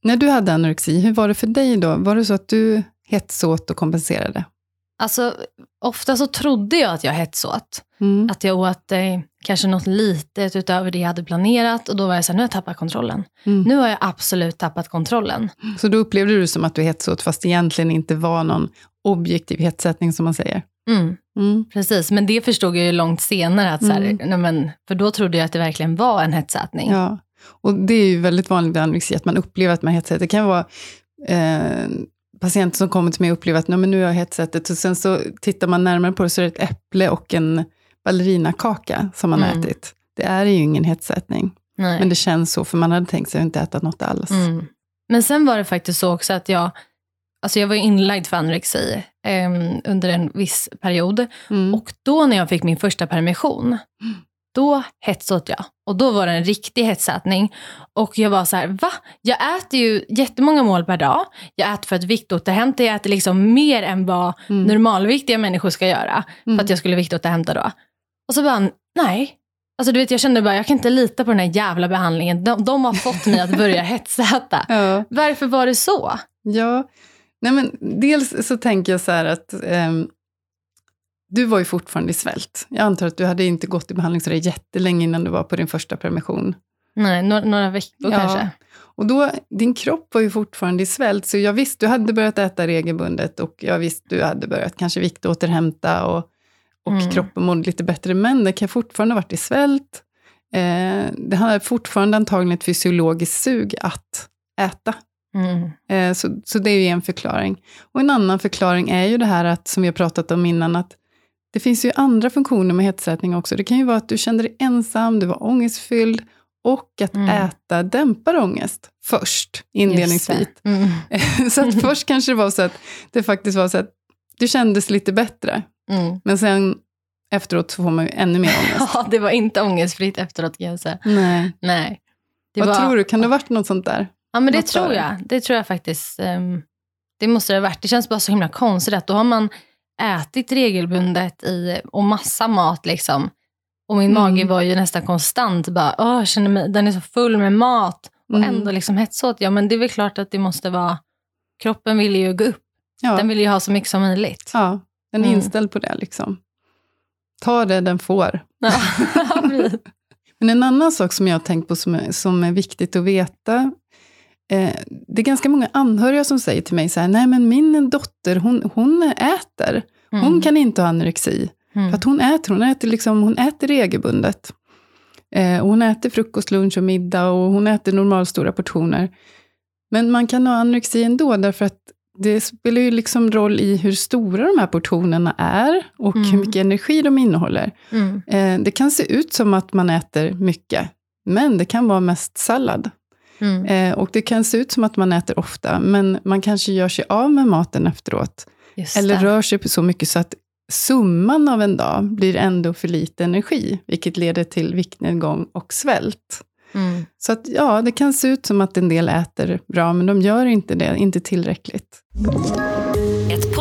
När du hade anorexi, hur var det för dig då? Var det så att du hetsåt och kompenserade? Alltså, ofta så trodde jag att jag hetsåt. Mm. Att jag åt eh, kanske något litet utöver det jag hade planerat. Och då var jag så här, nu har jag tappat kontrollen. Mm. Nu har jag absolut tappat kontrollen. Så då upplevde du som att du hetsåt, fast det egentligen inte var någon objektiv hetsättning, som man säger? Mm. Mm. Precis, men det förstod jag ju långt senare. Att så här, Mm. nej men, för då trodde jag att det verkligen var en hetsätning. Ja, och det är ju väldigt vanligt i anorexi, att man upplever att man hetsäter. Det kan vara eh, patienter som kommer till mig och upplever att "Nej, men nu har jag hetsätet, och sen så tittar man närmare på det så är det ett äpple och en ballerinakaka som man har Mm. ätit. Det är ju ingen hetsätning, Nej. men det känns så, för man hade tänkt sig att inte äta något alls. Mm. Men sen var det faktiskt så också att jag, alltså jag var inlagd för anorexi eh, under en viss period. Mm. Och då när jag fick min första permission, då hetsåt jag. Och då var det en riktig hetsätning. Och jag var så här, va? Jag äter ju jättemånga mål per dag. Jag äter för att viktåterhämta. Jag äter liksom mer än vad Mm. normalviktiga människor ska göra. För att jag skulle viktåterhämta då. Och så bara, nej. Alltså du vet, jag kände bara, jag kan inte lita på den här jävla behandlingen. De, de har fått mig att börja hetsäta. Ja. Varför var det så? Ja, nej men dels så tänker jag så här att ehm, du var ju fortfarande i svält. Jag antar att du hade inte gått i behandling så där jättelänge innan du var på din första permission. Nej, några, några veckor kanske. Och då, din kropp var ju fortfarande i svält, så jag visste du hade börjat äta regelbundet och jag visste du hade börjat kanske viktåterhämta och, och Mm. kroppen mådde lite bättre, men det kan fortfarande ha varit i svält. Eh, det har fortfarande antagligen ett fysiologiskt sug att äta. Mm. Eh, Så, så det är ju en förklaring. Och en annan förklaring är ju det här att, som vi har pratat om innan, att det finns ju andra funktioner med hetsätning också. Det kan ju vara att du kände dig ensam, du var ångestfylld och att Mm. äta dämpar ångest först, inledningsvis. Mm. så att först kanske det var så att det faktiskt var så att du kändes lite bättre, Mm. men sen efteråt så får man ju ännu mer ångest. Ja, det var inte ångestfritt efteråt kan jag säga. Nej. Nej. Det Vad var... tror du, kan det ha varit något sånt där? Ja, men det Något tror där? jag. Det tror jag faktiskt. ehm, det måste det ha varit. Det känns bara så himla konstigt att då har man ätit regelbundet i, och massa mat liksom. Och min Mm. mage var ju nästan konstant bara, Åh, jag känner mig, den är så full med mat. Och Mm. ändå liksom hetsåt. Ja, men det är väl klart att det måste vara, kroppen vill ju gå upp. Ja. Den vill ju ha så mycket som möjligt. Ja, den är Mm. inställd på det. liksom. Ta det den får. Ja. Men en annan sak som jag har tänkt på som är, som är viktigt att veta. Eh, det är ganska många anhöriga som säger till mig så här, nej men min dotter hon, hon äter. Hon Mm. kan inte ha anorexi. Mm. För att hon äter, hon äter, liksom, hon äter regelbundet. Eh, hon äter frukost, lunch och middag och hon äter normalstora portioner. Men man kan ha anorexi ändå, därför att det spelar ju liksom roll i hur stora de här portionerna är och Mm. hur mycket energi de innehåller. Mm. Eh, det kan se ut som att man äter mycket, men det kan vara mest sallad. Mm. Eh, och det kan se ut som att man äter ofta, men man kanske gör sig av med maten efteråt. Just Eller det. rör sig på så mycket så att summan av en dag blir ändå för lite energi, vilket leder till viktnedgång och svält. Mm. Så att ja, det kan se ut som att en del äter bra, men de gör inte det, inte tillräckligt. Ett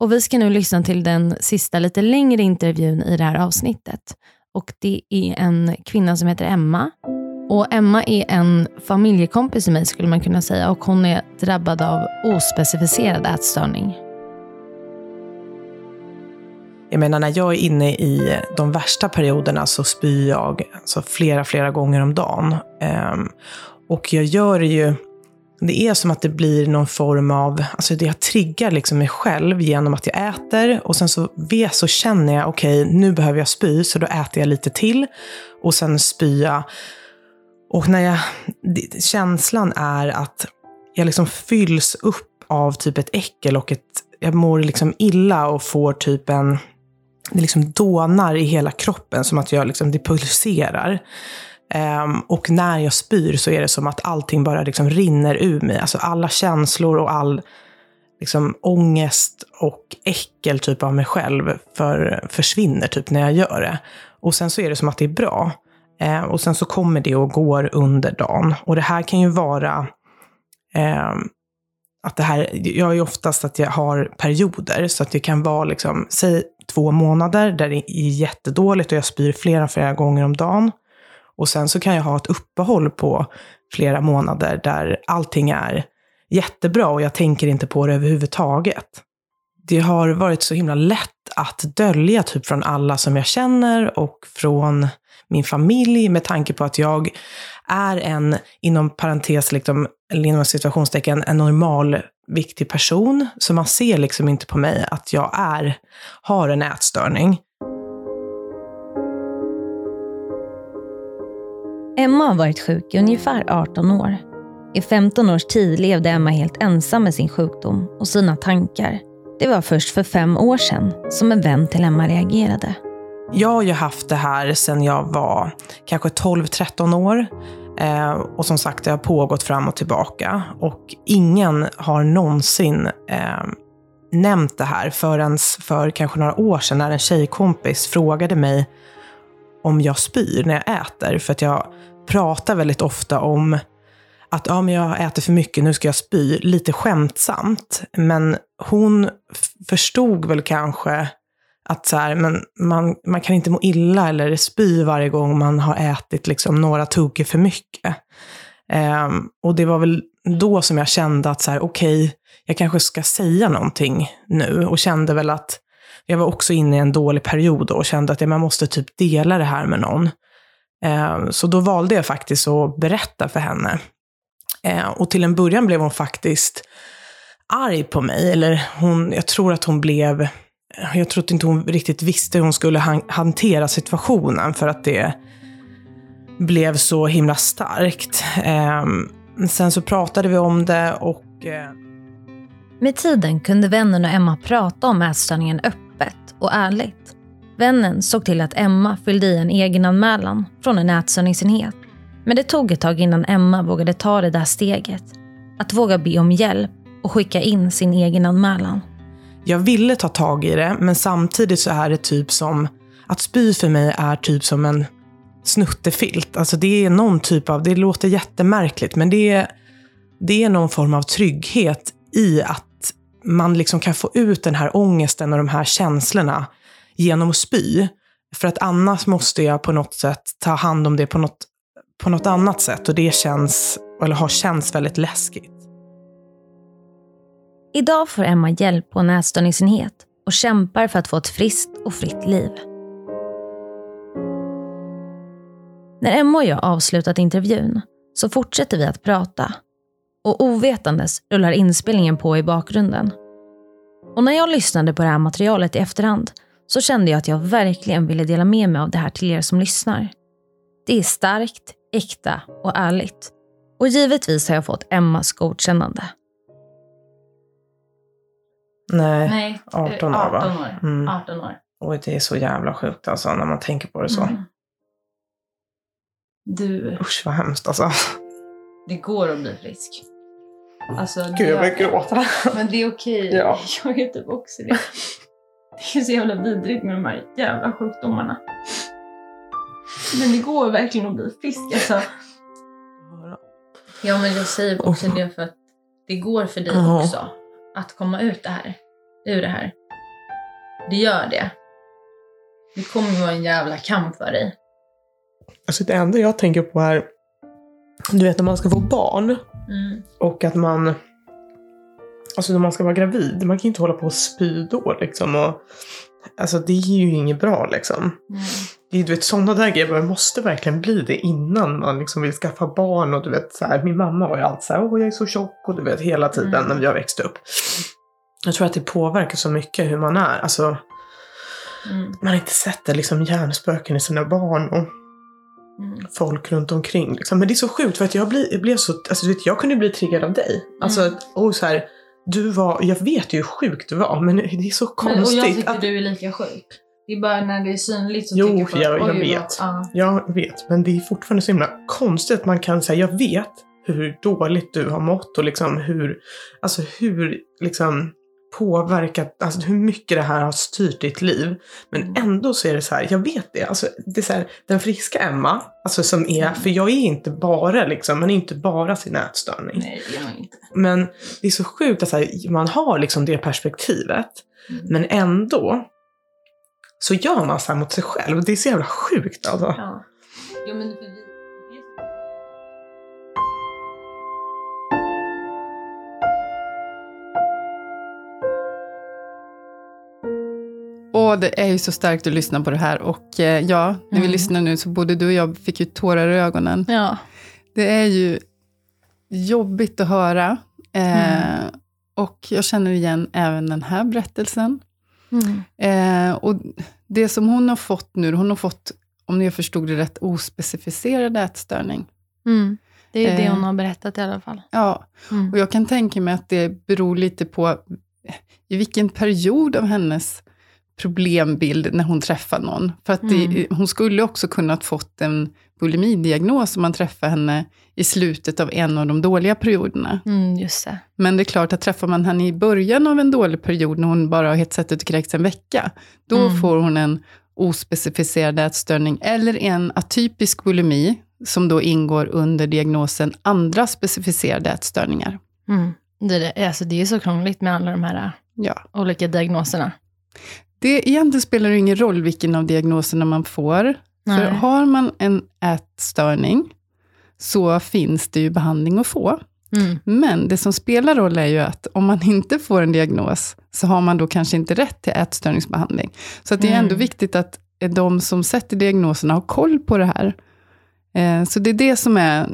Och vi ska nu lyssna till den sista lite längre intervjun i det här avsnittet. Och det är en kvinna som heter Emma. Och Emma är en familjekompis till mig skulle man kunna säga och hon är drabbad av ospecificerad ätstörning. Jag menar när jag är inne i de värsta perioderna så spyr jag alltså flera, flera gånger om dagen. Ehm, och jag gör det ju det är som att det blir någon form av, alltså det jag triggar liksom mig själv genom att jag äter och sen så vet, så känner jag, okej okay, nu behöver jag spy, så då äter jag lite till och sen spya. Och när jag, känslan är att jag liksom fylls upp av typ ett äckel och ett, jag mår liksom illa och får typ en, det liksom dånar i hela kroppen som att jag liksom, det pulserar. Um, och när jag spyr så är det som att allting bara liksom rinner ur mig. Alltså alla känslor och all liksom, ångest och äckel typ av mig själv för, försvinner typ när jag gör det. Och sen så är det som att det är bra. Uh, och sen så kommer det och går under dagen. Och det här kan ju vara uh, att det här, jag är ju oftast att jag har perioder, så att det kan vara liksom, säg två månader där det är jättedåligt och jag spyr flera, flera gånger om dagen. Och sen så kan jag ha ett uppehåll på flera månader där allting är jättebra och jag tänker inte på det överhuvudtaget. Det har varit så himla lätt att dölja typ från alla som jag känner och från min familj med tanke på att jag är en, inom parentes, liksom, eller inom situationstecken, en normal viktig person. Så man ser liksom inte på mig att jag är, har en ätstörning. Emma har varit sjuk i ungefär 18 år. I 15 års tid levde Emma helt ensam med sin sjukdom och sina tankar. Det var först för fem år sedan som en vän till Emma reagerade. Jag har ju haft det här sedan jag var kanske 12-13 år. Eh, och som sagt, det har pågått fram och tillbaka. Och ingen har någonsin eh, nämnt det här förrän för kanske några år sedan när en tjejkompis frågade mig om jag spyr när jag äter. För att jag pratar väldigt ofta om att ja, men jag äter för mycket, nu ska jag spy. Lite skämtsamt. Men hon förstod väl kanske att så här, men man, man kan inte må illa eller spy varje gång man har ätit liksom några tuggor för mycket. Um, och det var väl då som jag kände att så här, okej, okay, jag kanske ska säga någonting nu. Och kände väl att jag var också inne i en dålig period och kände att man måste typ dela det här med någon. Ehm, så då valde jag faktiskt att berätta för henne. Ehm, och till en början blev hon faktiskt arg på mig. Eller hon, jag tror att hon blev jag tror inte hon riktigt visste hur hon skulle hantera situationen för att det blev så himla starkt. Ehm, sen så pratade vi om det och... Eh, Med tiden kunde vännen och Emma prata om ätstörningen öppet och ärligt. Vännen såg till att Emma fyllde i en egenanmälan från en ätstörningsenhet. Men det tog ett tag innan Emma vågade ta det där steget. Att våga be om hjälp och skicka in sin egenanmälan jag ville ta tag i det, men samtidigt så är det typ som, att spy för mig är typ som en snuttefilt. Alltså det är någon typ av, det låter jättemärkligt, men det är, det är någon form av trygghet i att man liksom kan få ut den här ångesten och de här känslorna genom att spy. För att annars måste jag på något sätt ta hand om det på något, på något annat sätt och det känns, eller har känts väldigt läskigt. Idag får Emma hjälp på en ätstörningsenhet och kämpar för att få ett friskt och fritt liv. När Emma och jag avslutat intervjun så fortsätter vi att prata. Och ovetandes rullar inspelningen på i bakgrunden. Och när jag lyssnade på det här materialet i efterhand så kände jag att jag verkligen ville dela med mig av det här till er som lyssnar. Det är starkt, äkta och ärligt. Och givetvis har jag fått Emmas godkännande. Nej, Nej 18 år 18 år. Mm. 18 år. Oj, det är så jävla sjukt alltså när man tänker på det så. Mm. Du... Usch vad hemskt alltså. Det går att bli frisk. Alltså, Gud, jag börjar gråta. Men det är okej. Ja. Jag är typ också det. Det är så jävla vidrigt med de här jävla sjukdomarna. Men det går verkligen att bli frisk alltså. Ja, men jag säger också det för att det går för dig också att komma ut det här, ur det här. Det gör det. Det kommer vara en jävla kamp för dig. Alltså det enda jag tänker på är, du vet när man ska få barn mm. och att man, alltså när man ska vara gravid, man kan ju inte hålla på och spy då liksom. Och, alltså det är ju inget bra liksom. Mm. det är du vet sådana där grejer, man måste verkligen bli det innan man liksom vill skaffa barn och du vet så här, min mamma var ju alltid så här, åh jag är så tjock och du vet hela tiden Mm. när vi har växt upp. Jag tror att det påverkar så mycket hur man är. Alltså, Mm. man inte sett det liksom hjärnspöken i sina barn och Mm. folk runt omkring. Liksom. Men det är så sjukt för att jag, jag blev så, alltså du vet, jag kunde bli triggad av dig. Alltså, Mm. och så här, du var, jag vet ju hur sjuk du var men det är så Men, och konstigt. jag tycker att, du är lika sjuk. Det är bara när det är synligt så Jo, tycker jag, jag "Oj, vet. vad- ja. Jag vet. Men det är fortfarande så himla konstigt att man kan säga, jag vet hur dåligt du har mått och liksom hur, alltså hur liksom påverkat, alltså hur mycket det här har styrt ditt liv. Men Mm. ändå så är det så här, jag vet det. Alltså, det är så här, den friska Emma, alltså som Mm. är, för jag är inte bara liksom, man är inte bara sin ätstörning. Nej, det är man inte. Men det är så sjukt att så här, man har liksom det perspektivet. Mm. Men ändå så gör man så här mot sig själv. Det är så jävla sjukt alltså. Ja. Jo, men Och det är ju så starkt att lyssna på det här. Och eh, ja, när vi Mm. lyssnar nu så både du och jag fick ju tårar i ögonen. Ja. Det är ju jobbigt att höra. Eh, Mm. Och jag känner igen även den här berättelsen. Mm. Eh, och det som hon har fått nu, hon har fått, om jag förstod det rätt, ospecificerad ätstörning. Mm. Det är ju det Eh. hon har berättat i alla fall. Ja, Mm. och jag kan tänka mig att det beror lite på i vilken period av hennes problembild när hon träffar någon. För att det, Mm. hon skulle också kunnat fått en bulimidiagnos om man träffar henne i slutet av en av de dåliga perioderna. Mm, just det. Men det är klart att träffar man henne i början av en dålig period, när hon bara har hetsat ut och kräkts en vecka, då Mm. får hon en ospecificerad ätstörning eller en atypisk bulimi, som då ingår under diagnosen andra specificerade ätstörningar. Mm. Det, är- alltså, det är så krångligt med alla de här Ja. olika diagnoserna. Det egentligen spelar det ingen roll vilken av diagnoserna man får. Nej. För har man en ätstörning så finns det ju behandling att få. Mm. Men det som spelar roll är ju att om man inte får en diagnos, så har man då kanske inte rätt till ätstörningsbehandling. Så att det är Mm. ändå viktigt att eh, de som sätter diagnoserna har koll på det här. Eh, Så det är det som är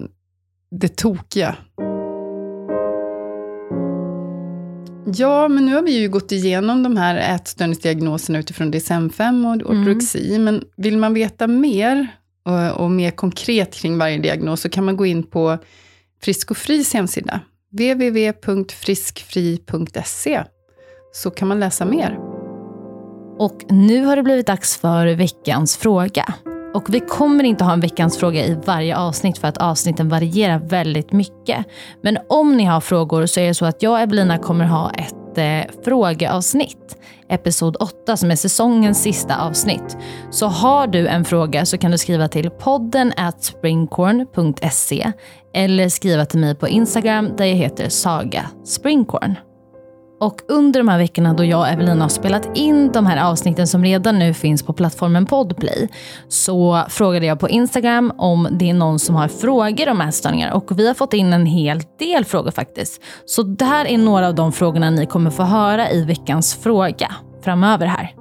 det tokiga. Ja, men nu har vi ju gått igenom de här ätstörningsdiagnoserna utifrån DSM-5 och ortorexi, men vill man veta mer och, och mer konkret kring varje diagnos så kan man gå in på Frisk och Fris hemsida, www.friskfri.se, så kan man läsa mer. Och nu har det blivit dags för veckans fråga. Och vi kommer inte ha en veckans fråga i varje avsnitt för att avsnitten varierar väldigt mycket. Men om ni har frågor så är det så att jag och Evelina kommer ha ett eh, frågeavsnitt. Episod 8 som är säsongens sista avsnitt. Så har du en fråga så kan du skriva till podden at springcorn.se eller skriva till mig på Instagram där jag heter Saga Springcorn. Och under de här veckorna då jag och Evelina har spelat in de här avsnitten som redan nu finns på plattformen Podplay så frågade jag på Instagram om det är någon som har frågor om ätstörningar och vi har fått in en hel del frågor faktiskt. Så det här är några av de frågorna ni kommer få höra i veckans fråga framöver här.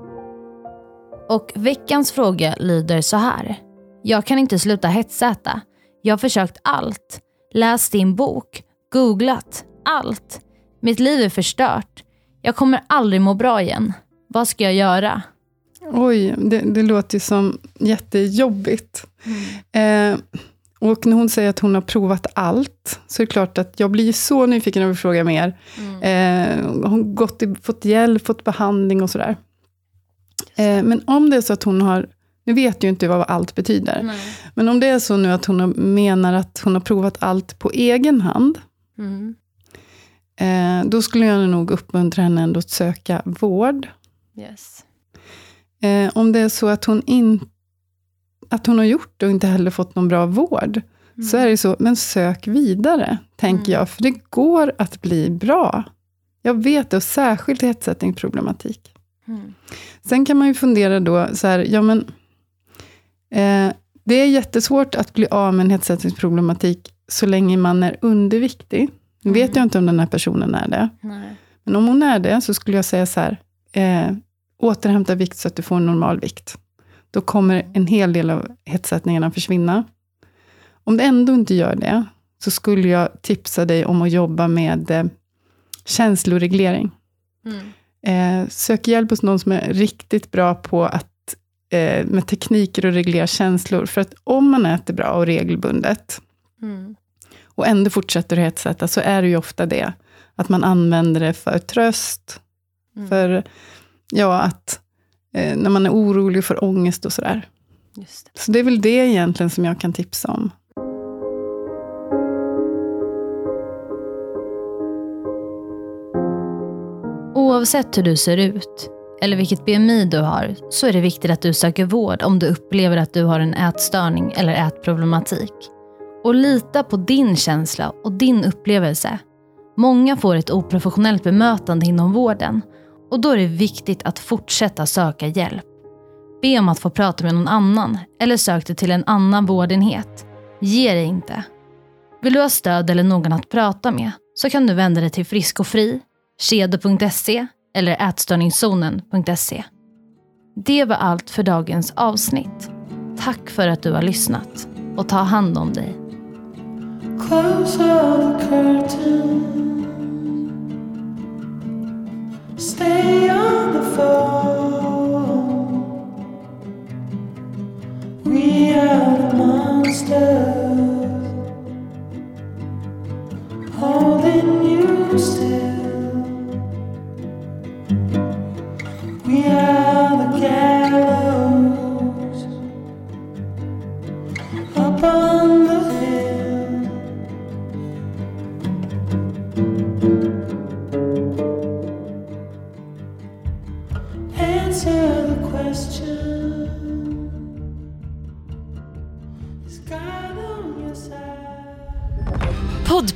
Och veckans fråga lyder så här. Jag kan inte sluta hetsäta. Jag har försökt allt. Läst din bok. Googlat. Allt. Mitt liv är förstört. Jag kommer aldrig må bra igen. Vad ska jag göra? Oj, det, det låter ju som jättejobbigt. Eh, och när hon säger att hon har provat allt, så är det klart att jag blir så nyfiken och vill fråga mer. Eh, hon har gått fått hjälp, fått behandling och sådär. Eh, men om det är så att hon har, nu vet ju inte vad allt betyder, men om det är så nu att hon har, menar att hon har provat allt på egen hand, Mm. Eh, då skulle jag nog uppmuntra henne ändå att söka vård. Yes. Eh, om det är så att hon, in, att hon har gjort det och inte heller fått någon bra vård, så är det så, men sök vidare, tänker jag. För det går att bli bra. Jag vet det, och särskilt hetsättningsproblematik. Mm. Sen kan man ju fundera då, så här, ja men, eh, det är jättesvårt att bli av med en hetsättningsproblematik så länge man är underviktig. Nu vet jag inte om den här personen är det. Nej. Men om hon är det, så skulle jag säga så här, eh, återhämta vikt så att du får en normal vikt. då kommer en hel del av hetsätningarna försvinna. Om det ändå inte gör det, så skulle jag tipsa dig om att jobba med eh, känsloreglering. Eh, sök hjälp hos någon som är riktigt bra på att eh, med tekniker att reglera känslor. För att om man äter bra och regelbundet, Mm. Och ändå fortsätter att hetsätta, så är det ju ofta det. Att man använder det för tröst, Mm. för ja, att eh, när man är orolig för ångest och sådär. Så det är väl det egentligen som jag kan tipsa om. Oavsett hur du ser ut eller vilket BMI du har så är det viktigt att du söker vård om du upplever att du har en ätstörning eller ätproblematik. Och lita på din känsla och din upplevelse. Många får ett oprofessionellt bemötande inom vården och då är det viktigt att fortsätta söka hjälp. Be om att få prata med någon annan eller sök dig till en annan vårdenhet. Ge dig inte. Vill du ha stöd eller någon att prata med så kan du vända dig till Frisk och Fri, kedo.se eller ätstörningszonen.se. Det var allt för dagens avsnitt. Tack för att du har lyssnat och ta hand om dig. Close all the curtains. Stay on the phone. We are the monsters holding you